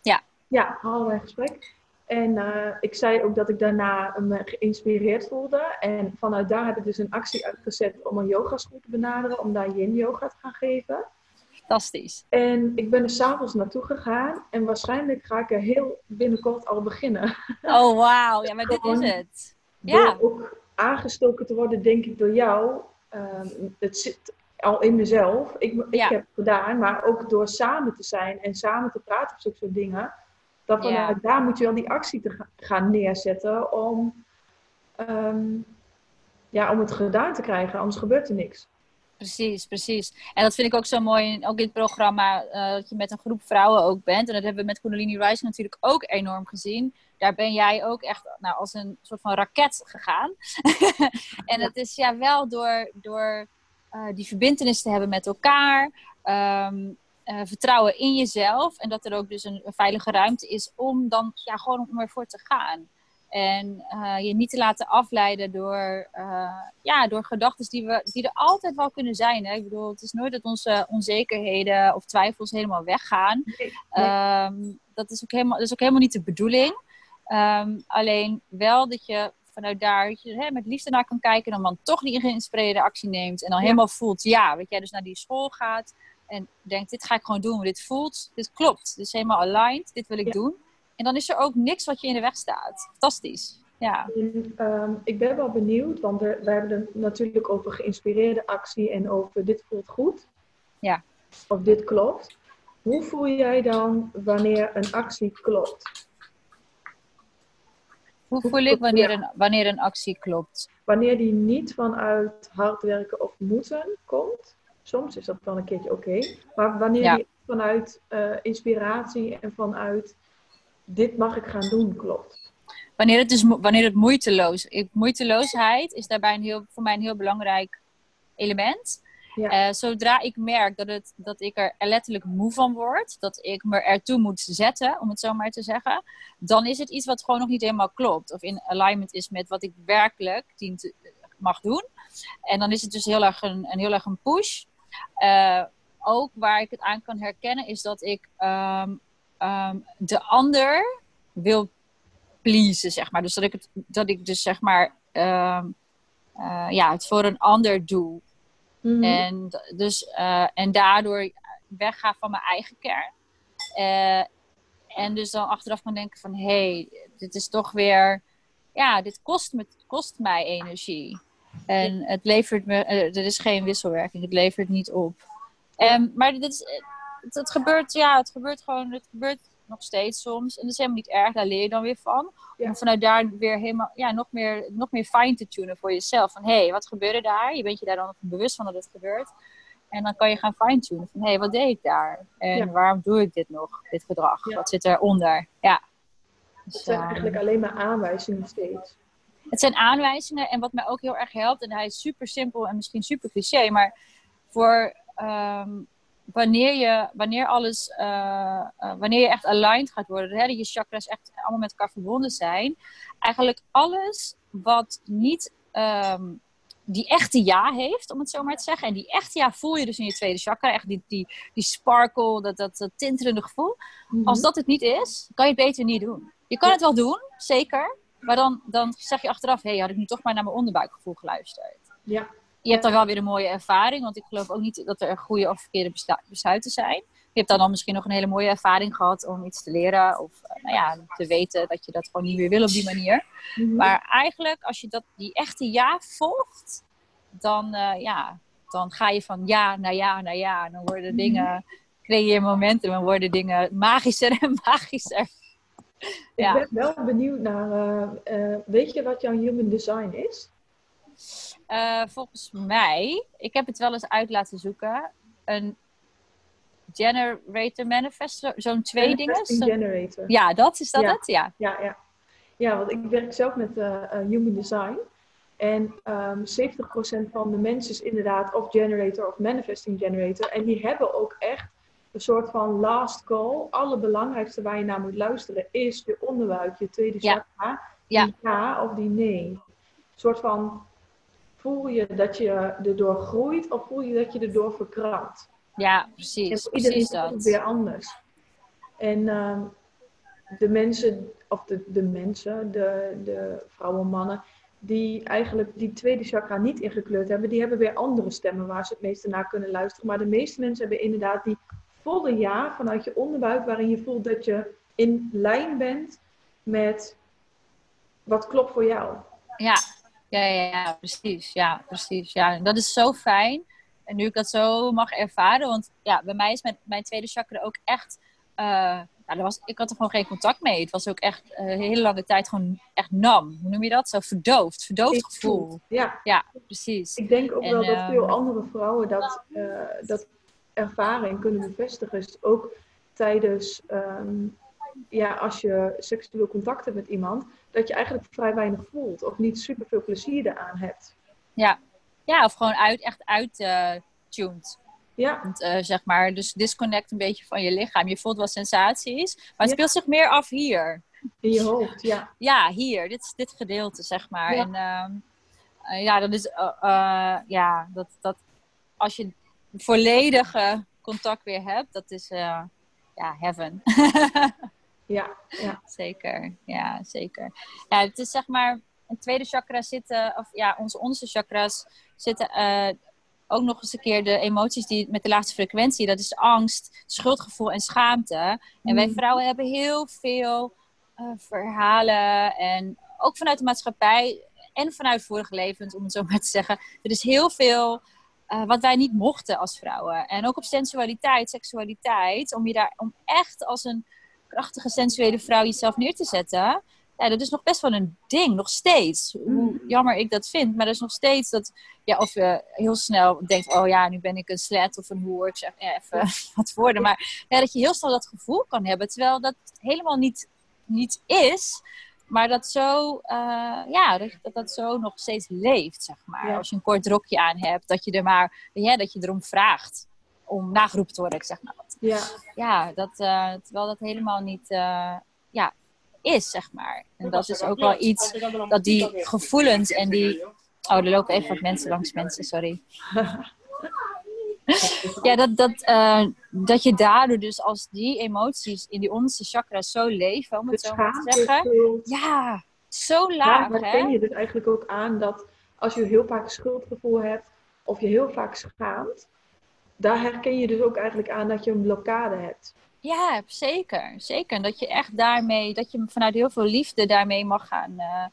Ja. Ja, hadden we een gesprek. En uh, ik zei ook dat ik daarna me geïnspireerd voelde. En vanuit daar heb ik dus een actie uitgezet om een yogaschool te benaderen, om daar yin yoga te gaan geven. Fantastisch. En ik ben er s'avonds naartoe gegaan en waarschijnlijk ga ik er heel binnenkort al beginnen. Oh, wauw. Ja, maar dit is het. Ja. Door ook aangestoken te worden, denk ik, door jou. Uh, het zit al in mezelf. Ik, ik heb het gedaan, maar ook door samen te zijn en samen te praten op zulke soort dingen dat vanuit daar moet je wel die actie te gaan neerzetten om, ehm, ja, om het gedaan te krijgen, anders gebeurt er niks. Precies, precies. En dat vind ik ook zo mooi, ook in het programma, uh, dat je met een groep vrouwen ook bent. En dat hebben we met Kundalini Rising natuurlijk ook enorm gezien. Daar ben jij ook echt nou, als een soort van raket gegaan. (laughs) en het is ja wel door, door uh, die verbindenis te hebben met elkaar. Ehm, uh, vertrouwen in jezelf. En dat er ook dus een, veilige ruimte is om dan ja, gewoon om ervoor te gaan. En uh, je niet te laten afleiden door, uh, ja, door gedachten die, we, die er altijd wel kunnen zijn. Hè? Ik bedoel, het is nooit dat onze onzekerheden of twijfels helemaal weggaan. Um, dat, is ook helemaal, dat is ook helemaal niet de bedoeling. Um, alleen wel dat je vanuit daar dat je, hè, met liefde naar kan kijken. En dan toch die geïnspireerde actie neemt. En dan helemaal voelt, ja, weet jij, dus naar die school gaat. En denkt, dit ga ik gewoon doen, dit voelt, dit klopt. Dit is helemaal aligned, dit wil ik doen. En dan is er ook niks wat je in de weg staat. Fantastisch. Ja. Ehm, ik ben wel benieuwd, want we, we hebben het natuurlijk over geïnspireerde actie en over dit voelt goed. Ja. Of dit klopt. Hoe voel jij dan wanneer een actie klopt? Hoe voel ik wanneer een, wanneer een actie klopt? Wanneer die niet vanuit hard werken of moeten komt, soms is dat dan een keertje oké. Maar wanneer je vanuit uh, inspiratie en vanuit dit mag ik gaan doen, klopt. Wanneer het, dus, wanneer het moeiteloos is. Moeiteloosheid is daarbij een heel, voor mij een heel belangrijk element. Ja. Uh, zodra ik merk dat, het, dat ik er letterlijk moe van word, dat ik me ertoe moet zetten, om het zo maar te zeggen, dan is het iets wat gewoon nog niet helemaal klopt. Of in alignment is met wat ik werkelijk dient, mag doen. En dan is het dus heel erg een, een, heel erg een push. Uh, ook waar ik het aan kan herkennen is dat ik um, um, de ander wil pleasen, zeg maar. Dus dat ik, het, dat ik dus zeg maar um, uh, ja, het voor een ander doe. Mm -hmm. En, dus, uh, en daardoor wegga van mijn eigen kern. Uh, en dus dan achteraf kan denken van... hé, hey, dit is toch weer... ja, dit kost, me, kost mij energie. En het levert me, uh, er is geen wisselwerking, het levert niet op. Um, maar dit is, het, het, gebeurt, ja, het gebeurt gewoon, het gebeurt nog steeds soms. En dat is helemaal niet erg, daar leer je dan weer van. Ja. Om vanuit daar weer helemaal, ja, nog meer, nog meer fine te tunen voor jezelf. Van, hé, hey, wat gebeurde daar? Je bent je daar dan bewust van dat het gebeurt. En dan kan je gaan fine tunen van, hé, hey, wat deed ik daar? En ja. waarom doe ik dit nog, dit gedrag? Ja. Wat zit eronder? Ja. Dus, het zijn eigenlijk alleen maar aanwijzingen steeds. Het zijn aanwijzingen en wat mij ook heel erg helpt, en hij is super simpel en misschien super cliché, maar voor um, wanneer je, wanneer alles, eh, eh, wanneer je echt aligned gaat worden, hè, dat je chakras echt allemaal met elkaar verbonden zijn, eigenlijk alles wat niet ehm, die echte ja heeft, om het zo maar te zeggen. En die echte ja voel je dus in je tweede chakra. Echt die, die, die sparkle, dat, dat, dat tintelende gevoel. Mhm. Als dat het niet is, kan je het beter niet doen. Je kan het wel doen, zeker. Maar dan, dan zeg je achteraf, hé, hey, had ik nu toch maar naar mijn onderbuikgevoel geluisterd. Ja. Je hebt dan wel weer een mooie ervaring, want ik geloof ook niet dat er goede of verkeerde beslu- besluiten zijn. Je hebt dan, dan misschien nog een hele mooie ervaring gehad om iets te leren of eh, nou ja, te weten dat je dat gewoon niet meer wil op die manier. Mhm. Maar eigenlijk, als je dat, die echte ja volgt, dan, eh, ja, dan ga je van ja naar ja naar ja. En dan worden Mhm. dingen, creëer je momentum en worden dingen magischer en (laughs) magischer. (laughs) Ja. Ik ben wel benieuwd naar, eh, eh, weet je wat jouw human design is? Eh, volgens mij, ik heb het wel eens uit laten zoeken, een generator manifest, zo'n twee dingen. Generator. Ja, dat is dat Ja. het? Ja. Ja, ja. ja, want ik werk zelf met human design. En ehm 70% van de mensen is inderdaad of generator of manifesting generator. En die hebben ook echt een soort van last call. Allerbelangrijkste waar je naar moet luisteren is je onderbuik, je tweede Ja. chakra. Ja. Die ja of die nee. Een soort van, voel je dat je erdoor groeit of voel je dat je erdoor verkrampt? Ja, En precies. voor iedereen Precies is het weer anders. En ehm, de mensen, of de, de mensen, de, de vrouwen, mannen, die eigenlijk die tweede chakra niet ingekleurd hebben, die hebben weer andere stemmen waar ze het meeste naar kunnen luisteren. Maar de meeste mensen hebben inderdaad die volle ja vanuit je onderbuik, waarin je voelt dat je in lijn bent met wat klopt voor jou. Ja, ja, ja, ja, precies. Ja, precies. Ja, en dat is zo fijn. En nu ik dat zo mag ervaren, want ja, bij mij is mijn, mijn tweede chakra ook echt. nou, er was, ik had er gewoon geen contact mee. Het was ook echt eh, een hele lange tijd gewoon echt nam. Hoe noem je dat? Zo verdoofd. Verdoofd gevoel. Ja, Ja, precies. ik denk ook En, wel dat ehm, veel andere vrouwen dat, eh, ervaring kunnen bevestigen. Dus ook tijdens, ehm, ja, als je seksueel contact hebt met iemand, dat je eigenlijk vrij weinig voelt of niet super veel plezier eraan hebt. Ja, ja of gewoon uit, echt uit-tuned. Ja, zeg maar. Dus disconnect een beetje van je lichaam. Je voelt wel sensaties, maar het Ja. speelt zich meer af hier. in je hoofd, ja. ja, hier, dit, dit gedeelte, zeg maar. Ja. En ehm, eh, ja, dat is, eh, eh, ja, dat, dat als je volledige contact weer hebt, dat is, eh, ja, heaven. (laughs) Ja, ja. zeker, ja, zeker. Ja, het is zeg maar, een tweede chakra zitten, of ja, onze onderste chakras zitten eh, ook nog eens een keer de emoties die met de laagste frequentie, dat is angst, schuldgevoel en schaamte. En wij Mm. vrouwen hebben heel veel eh, verhalen en ook vanuit de maatschappij en vanuit vorige levens, om het zo maar te zeggen. Er is heel veel eh, wat wij niet mochten als vrouwen. En ook op sensualiteit, seksualiteit, om je daar om echt als een krachtige sensuele vrouw jezelf neer te zetten. Ja, dat is nog best wel een ding, nog steeds. Hoe jammer ik dat vind, maar er is nog steeds dat, ja, of je heel snel denkt, oh ja, nu ben ik een slet of een hoer, ik zeg ja, even (laughs) wat woorden, maar ja, dat je heel snel dat gevoel kan hebben, terwijl dat helemaal niet, niet is, maar dat zo, eh, ja, dat, dat zo nog steeds leeft, zeg maar. Ja. Als je een kort rokje aan hebt, dat je er maar, ja, dat je erom vraagt om nageroepen te worden, ik zeg maar wat. Ja, Ja, dat, eh, terwijl dat helemaal niet, eh, ja, is, zeg maar. En dat is ook wel iets, dat die gevoelens en die... Oh, er lopen even wat mensen langs mensen, sorry. (laughs) Ja, dat, dat, eh, dat je daardoor dus als die emoties in die onderste chakras zo leven, om het zo maar te zeggen. schuld. Ja, zo laag, herken hè? je dus eigenlijk ook aan dat als je heel vaak schuldgevoel hebt of je heel vaak schaamt, daar herken je dus ook eigenlijk aan dat je een blokkade hebt. Ja, zeker. Zeker. Dat je echt daarmee, dat je vanuit heel veel liefde daarmee mag gaan, eh,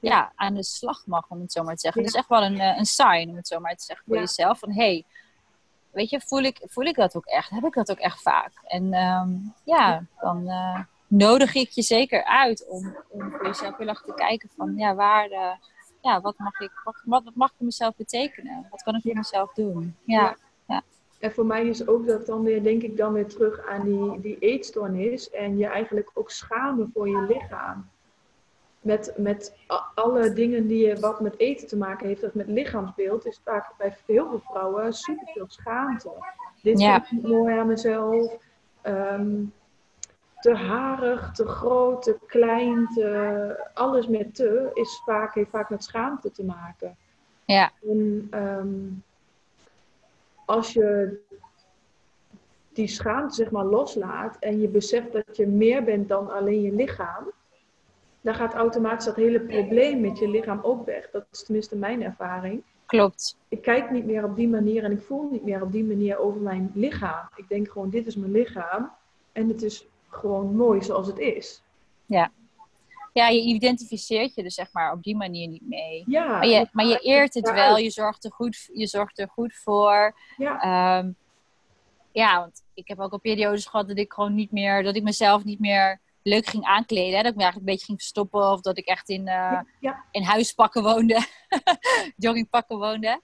ja, aan de slag mag, om het zo maar te zeggen. Ja. Dat is echt wel een, eh, een sign, om het zo maar te zeggen, voor Ja. jezelf. Van, hey, weet je, voel ik, voel ik dat ook echt? Heb ik dat ook echt vaak? En ehm, ja, dan eh, nodig ik je zeker uit om, om voor jezelf heel erg te kijken van, ja, waar, eh, ja, wat mag ik, wat, wat mag ik voor mezelf betekenen? Wat kan ik voor mezelf doen? Ja, En voor mij is ook dat dan weer, denk ik dan weer terug aan die, die eetstoornis en je eigenlijk ook schamen voor je lichaam. Met, met alle dingen die je, wat met eten te maken heeft, of met lichaamsbeeld, is vaak bij heel veel vrouwen superveel schaamte. Dit vind ik mooi aan mezelf. Ehm, te harig, te groot, te klein, te, alles met te is vaak, heeft vaak met schaamte te maken. Ja. En ehm, als je die schaamte zeg maar loslaat en je beseft dat je meer bent dan alleen je lichaam, dan gaat automatisch dat hele probleem met je lichaam ook weg. Dat is tenminste mijn ervaring. Klopt. Ik kijk niet meer op die manier en ik voel niet meer op die manier over mijn lichaam. Ik denk gewoon, dit is mijn lichaam en het is gewoon mooi zoals het is. Ja. Ja, je identificeert je er zeg maar op die manier niet mee. Ja, maar, je, maar je eert het wel, je zorgt er goed, je zorgt er goed voor. Ja. Ehm, ja, want ik heb ook al periodes gehad dat ik gewoon niet meer, dat ik mezelf niet meer leuk ging aankleden. Hè? Dat ik me eigenlijk een beetje ging verstoppen of dat ik echt in, uh, ja, in huispakken woonde, (laughs) joggingpakken woonde.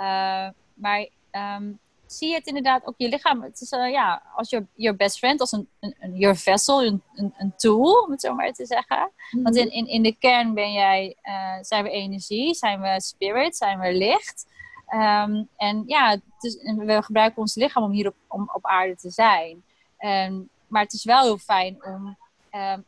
Uh, maar um, zie je het inderdaad ook je lichaam. Het is uh, ja, als je your best friend, als een, een, een your vessel, een, een, een, tool, om het zo maar te zeggen. Mm -hmm. Want in, in, in de kern ben jij, zijn we energie, zijn we spirit, zijn we licht. Um, en ja, dus, we gebruiken ons lichaam om hier op, om op aarde te zijn. Um, maar het is wel heel fijn om um,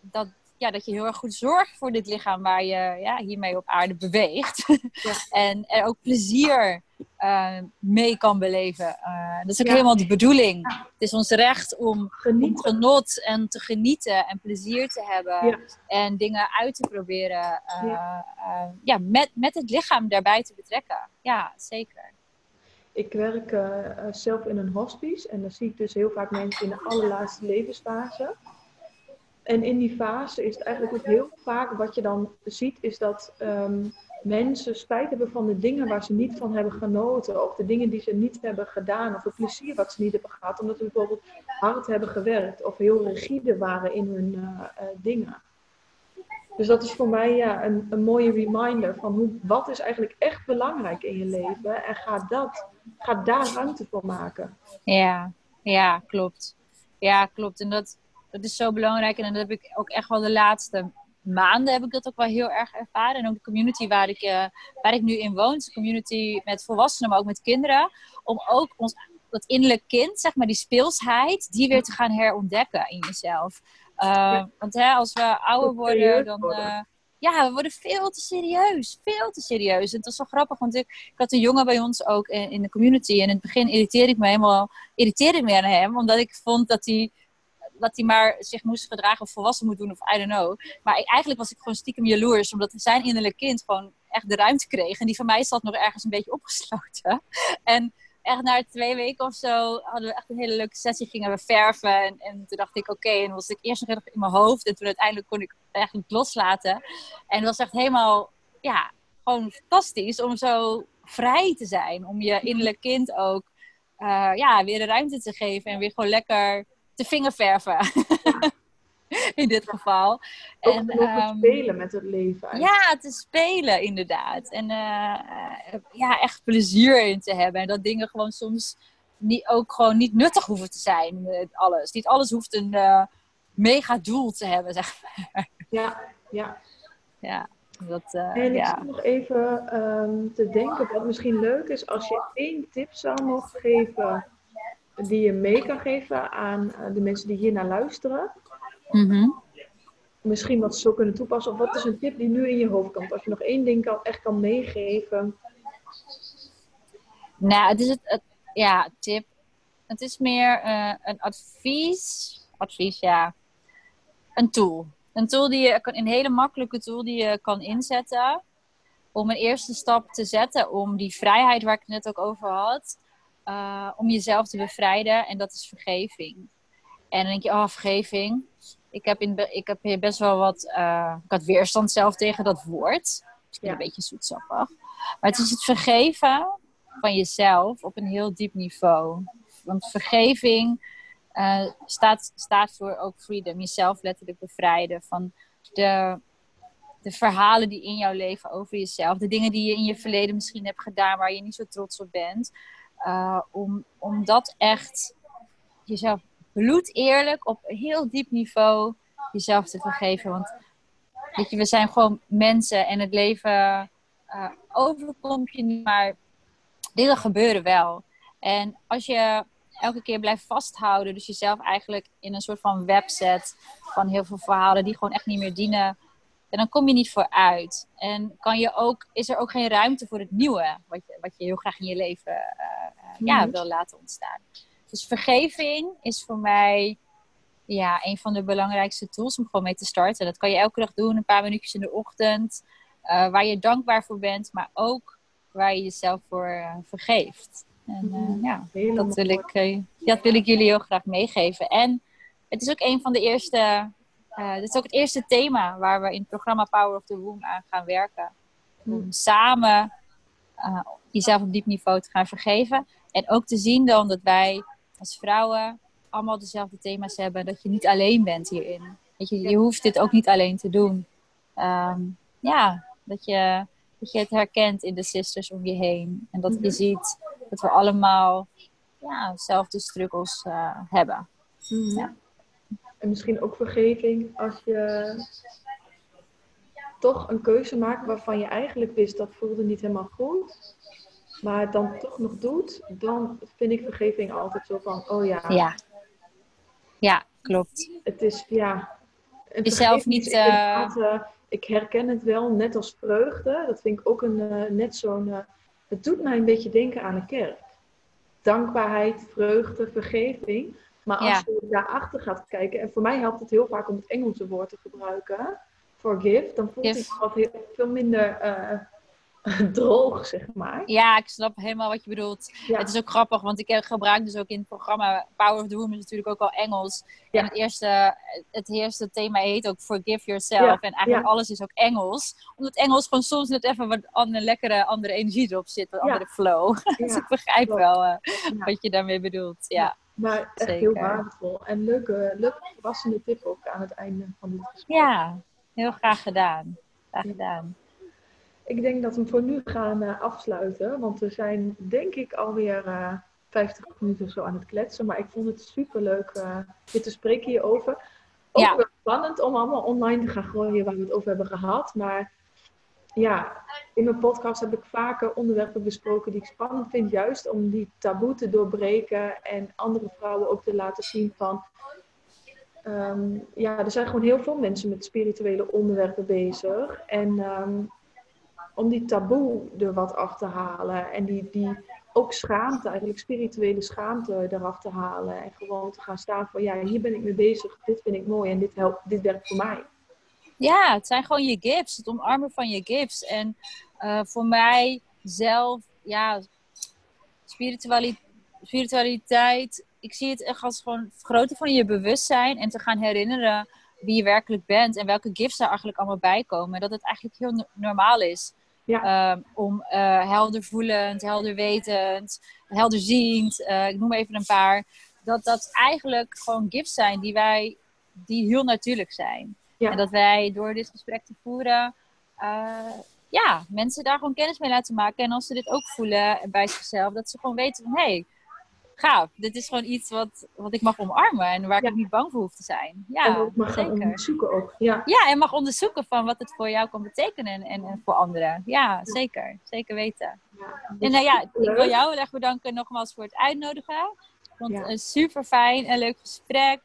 dat, ja, dat je heel erg goed zorgt voor dit lichaam waar je ja, hiermee op aarde beweegt. Ja. (laughs) en er ook plezier uh, mee kan beleven. Uh, dat is ook ja. helemaal de bedoeling. Ja. Het is ons recht om, om, genot en te genieten en plezier te hebben. En dingen uit te proberen. Uh, ja. met, met het lichaam daarbij te betrekken. Ja, zeker. Ik werk zelf in een hospice. En dan zie ik dus heel vaak mensen in de allerlaatste levensfase. En in die fase is het eigenlijk ook heel vaak wat je dan ziet, is dat um, mensen spijt hebben van de dingen waar ze niet van hebben genoten. Of de dingen die ze niet hebben gedaan. Of het plezier wat ze niet hebben gehad. Omdat ze bijvoorbeeld hard hebben gewerkt. Of heel rigide waren in hun uh, uh, dingen. Dus dat is voor mij ja, een, een mooie reminder van hoe, wat is eigenlijk echt belangrijk in je leven. En ga, dat, ga daar ruimte voor maken. Ja, ja, klopt. Ja, klopt. En dat, dat is zo belangrijk. En dat heb ik ook echt wel de laatste maanden heb ik dat ook wel heel erg ervaren. En ook de community waar ik, uh, waar ik nu in woon. De community met volwassenen, maar ook met kinderen. Om ook ons, dat innerlijk kind, zeg maar, die speelsheid, die weer te gaan herontdekken in jezelf. Uh, ja. Want hè, als we ouder worden, dan... Uh, ja, we worden veel te serieus. Veel te serieus. En het was zo grappig, want ik, ik had een jongen bij ons ook in, in de community. En in het begin irriteerde ik me helemaal irriteerde ik me aan hem. Omdat ik vond dat hij dat hij maar zich moest gedragen of volwassen moet doen of I don't know. Maar eigenlijk was ik gewoon stiekem jaloers, omdat zijn innerlijk kind gewoon echt de ruimte kreeg. En die van mij zat nog ergens een beetje opgesloten. (laughs) En echt na twee weken of zo hadden we echt een hele leuke sessie, gingen we verven. En, en toen dacht ik, oké, okay, en was ik eerst nog in mijn hoofd. En toen uiteindelijk kon ik eigenlijk loslaten. En het was echt helemaal, ja, gewoon fantastisch om zo vrij te zijn. Om je innerlijk kind ook, uh, ja, weer de ruimte te geven. En weer gewoon lekker te vingerverven. Ja. (laughs) in dit geval. Ook en um, spelen met het leven. Eigenlijk. Ja, te spelen inderdaad. En uh, ja, echt plezier in te hebben. En dat dingen gewoon soms niet, ook gewoon niet nuttig hoeven te zijn. Met alles. Niet alles hoeft een uh, mega doel te hebben, (laughs) zeg maar. Ja, ja. Ja. Dat, uh, en ik ja. zit nog even um, te denken wat misschien leuk is als je één tip zou mogen geven die je mee kan geven aan de mensen die hier naar luisteren. Mm -hmm. Misschien wat ze zo kunnen toepassen. Of wat is een tip die nu in je hoofd komt? Als je nog één ding kan, echt kan meegeven. Nou, het is het, het ja, tip. Het is meer uh, een advies. Advies, ja. Een tool. Een tool die je kan, een hele makkelijke tool die je kan inzetten. Om een eerste stap te zetten om die vrijheid waar ik het net ook over had uh, om jezelf te bevrijden. En dat is vergeving. En dan denk je, oh, vergeving. Ik heb, in, ik heb hier best wel wat... Uh, ik had weerstand zelf tegen dat woord. Misschien ja. een beetje zoetsappig. Maar het is het vergeven van jezelf op een heel diep niveau. Want vergeving uh, staat, staat voor ook freedom. Jezelf letterlijk bevrijden van de, de verhalen die in jouw leven over jezelf. De dingen die je in je verleden misschien hebt gedaan waar je niet zo trots op bent. Uh, om, om dat echt jezelf bloed eerlijk op een heel diep niveau jezelf te vergeven. Want weet je, we zijn gewoon mensen en het leven uh, overkomt je niet, maar dingen gebeuren wel. En als je elke keer blijft vasthouden, dus jezelf eigenlijk in een soort van webset van heel veel verhalen die gewoon echt niet meer dienen, en dan kom je niet vooruit. En kan je ook, is er ook geen ruimte voor het nieuwe, wat je, wat je heel graag in je leven uh, ja, mhm. wil laten ontstaan. Dus vergeving is voor mij ja, een van de belangrijkste tools om gewoon mee te starten. Dat kan je elke dag doen, een paar minuutjes in de ochtend, uh, waar je dankbaar voor bent, maar ook waar je jezelf voor vergeeft. En mhm. ja, dat wil, ik, dat wil ik jullie heel graag meegeven. En het is ook een van de eerste uh, dit is ook het eerste thema waar we in het programma Power of the Womb aan gaan werken. Om hmm. samen uh, jezelf op diep niveau te gaan vergeven. En ook te zien dan dat wij als vrouwen allemaal dezelfde thema's hebben. Dat je niet alleen bent hierin. Je, je hoeft dit ook niet alleen te doen. Um, ja, dat je, dat je het herkent in de sisters om je heen. En dat je hmm. ziet dat we allemaal ja, dezelfde struggles uh, hebben. Hmm. Ja. En misschien ook vergeving als je toch een keuze maakt waarvan je eigenlijk wist dat voelde niet helemaal goed. Maar het dan toch nog doet, dan vind ik vergeving altijd zo van, oh ja. Ja, ja klopt. Het is, ja. Jezelf niet... Uh... ik herken het wel, net als vreugde. Dat vind ik ook een, uh, net zo'n... het doet mij een beetje denken aan een kerk. Dankbaarheid, vreugde, vergeving. Maar als ja. je daarachter gaat kijken, en voor mij helpt het heel vaak om het Engelse woord te gebruiken, forgive, dan voelt het wat heel, veel minder uh, (laughs) droog, zeg maar. Ja, ik snap helemaal wat je bedoelt. Het is ook grappig, want ik gebruik dus ook in het programma Power of the Woman natuurlijk ook al Engels. Ja. En het eerste, het eerste thema heet ook Forgive Yourself. En eigenlijk alles is ook Engels. Omdat Engels gewoon soms net even wat andere, lekkere andere energie erop zit, wat andere flow. (laughs) dus ik begrijp wel uh, wat je daarmee bedoelt. ja. Maar echt heel waardevol. En leuke, leuke verrassende tip ook aan het einde van dit gesprek. Ja, heel graag gedaan. Graag gedaan. Ik denk dat we voor nu gaan uh, afsluiten. Want we zijn denk ik alweer uh, eh, 50 minuten of zo aan het kletsen. Maar ik vond het super leuk uh, dit te spreken hierover. Ook ja. wel spannend om allemaal online te gaan gooien waar we het over hebben gehad. Maar ja, in mijn podcast heb ik vaker onderwerpen besproken die ik spannend vind, juist om die taboe te doorbreken en andere vrouwen ook te laten zien van. Ehm, ja, er zijn gewoon heel veel mensen met spirituele onderwerpen bezig. En ehm, om die taboe er wat af te halen en die, die ook schaamte, eigenlijk spirituele schaamte eraf te halen. En gewoon te gaan staan van ja, hier ben ik mee bezig, dit vind ik mooi en dit, helpt, dit werkt voor mij. Ja, het zijn gewoon je gifts. Het omarmen van je gifts. En uh, voor mij zelf, ja, spiritualiteit, spiritualiteit. Ik zie het echt als gewoon vergroten van je bewustzijn. En te gaan herinneren wie je werkelijk bent. En welke gifts daar eigenlijk allemaal bij komen. Dat het eigenlijk heel normaal is. Ja. Um, om uh, helder voelend, helder wetend, helderziend. Uh, ik noem even een paar. Dat dat eigenlijk gewoon gifts zijn die wij, die heel natuurlijk zijn. En dat wij door dit gesprek te voeren, uh, ja, mensen daar gewoon kennis mee laten maken. En als ze dit ook voelen bij zichzelf, dat ze gewoon weten van hé, hey, gaaf, dit is gewoon iets wat, wat ik mag omarmen en waar ik niet bang voor hoef te zijn. Ja, en ook mag zeker. onderzoeken ook. Ja. ja, en mag onderzoeken van wat het voor jou kan betekenen en, en, en voor anderen. Ja, zeker. Zeker weten. Ja, en nou ja, ik wil jou heel erg bedanken nogmaals voor het uitnodigen. Ik vond het een super fijn en leuk gesprek.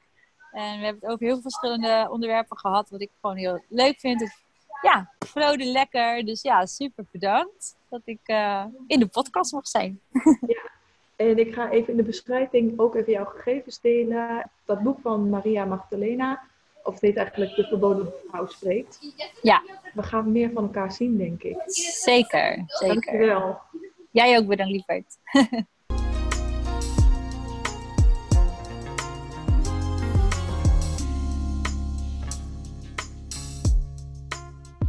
En we hebben het over heel veel verschillende onderwerpen gehad, wat ik gewoon heel leuk vind. Het, ja, vlode lekker. Dus ja, super bedankt dat ik uh, in de podcast mag zijn. (laughs) Ja, en ik ga even in de beschrijving ook even jouw gegevens delen. Dat boek van Maria Magdalena, of het heet eigenlijk De Verboden Vrouw Spreekt. Ja. We gaan meer van elkaar zien, denk ik. Zeker, zeker. Dankjewel. Jij ook bedankt, lieverd. (laughs)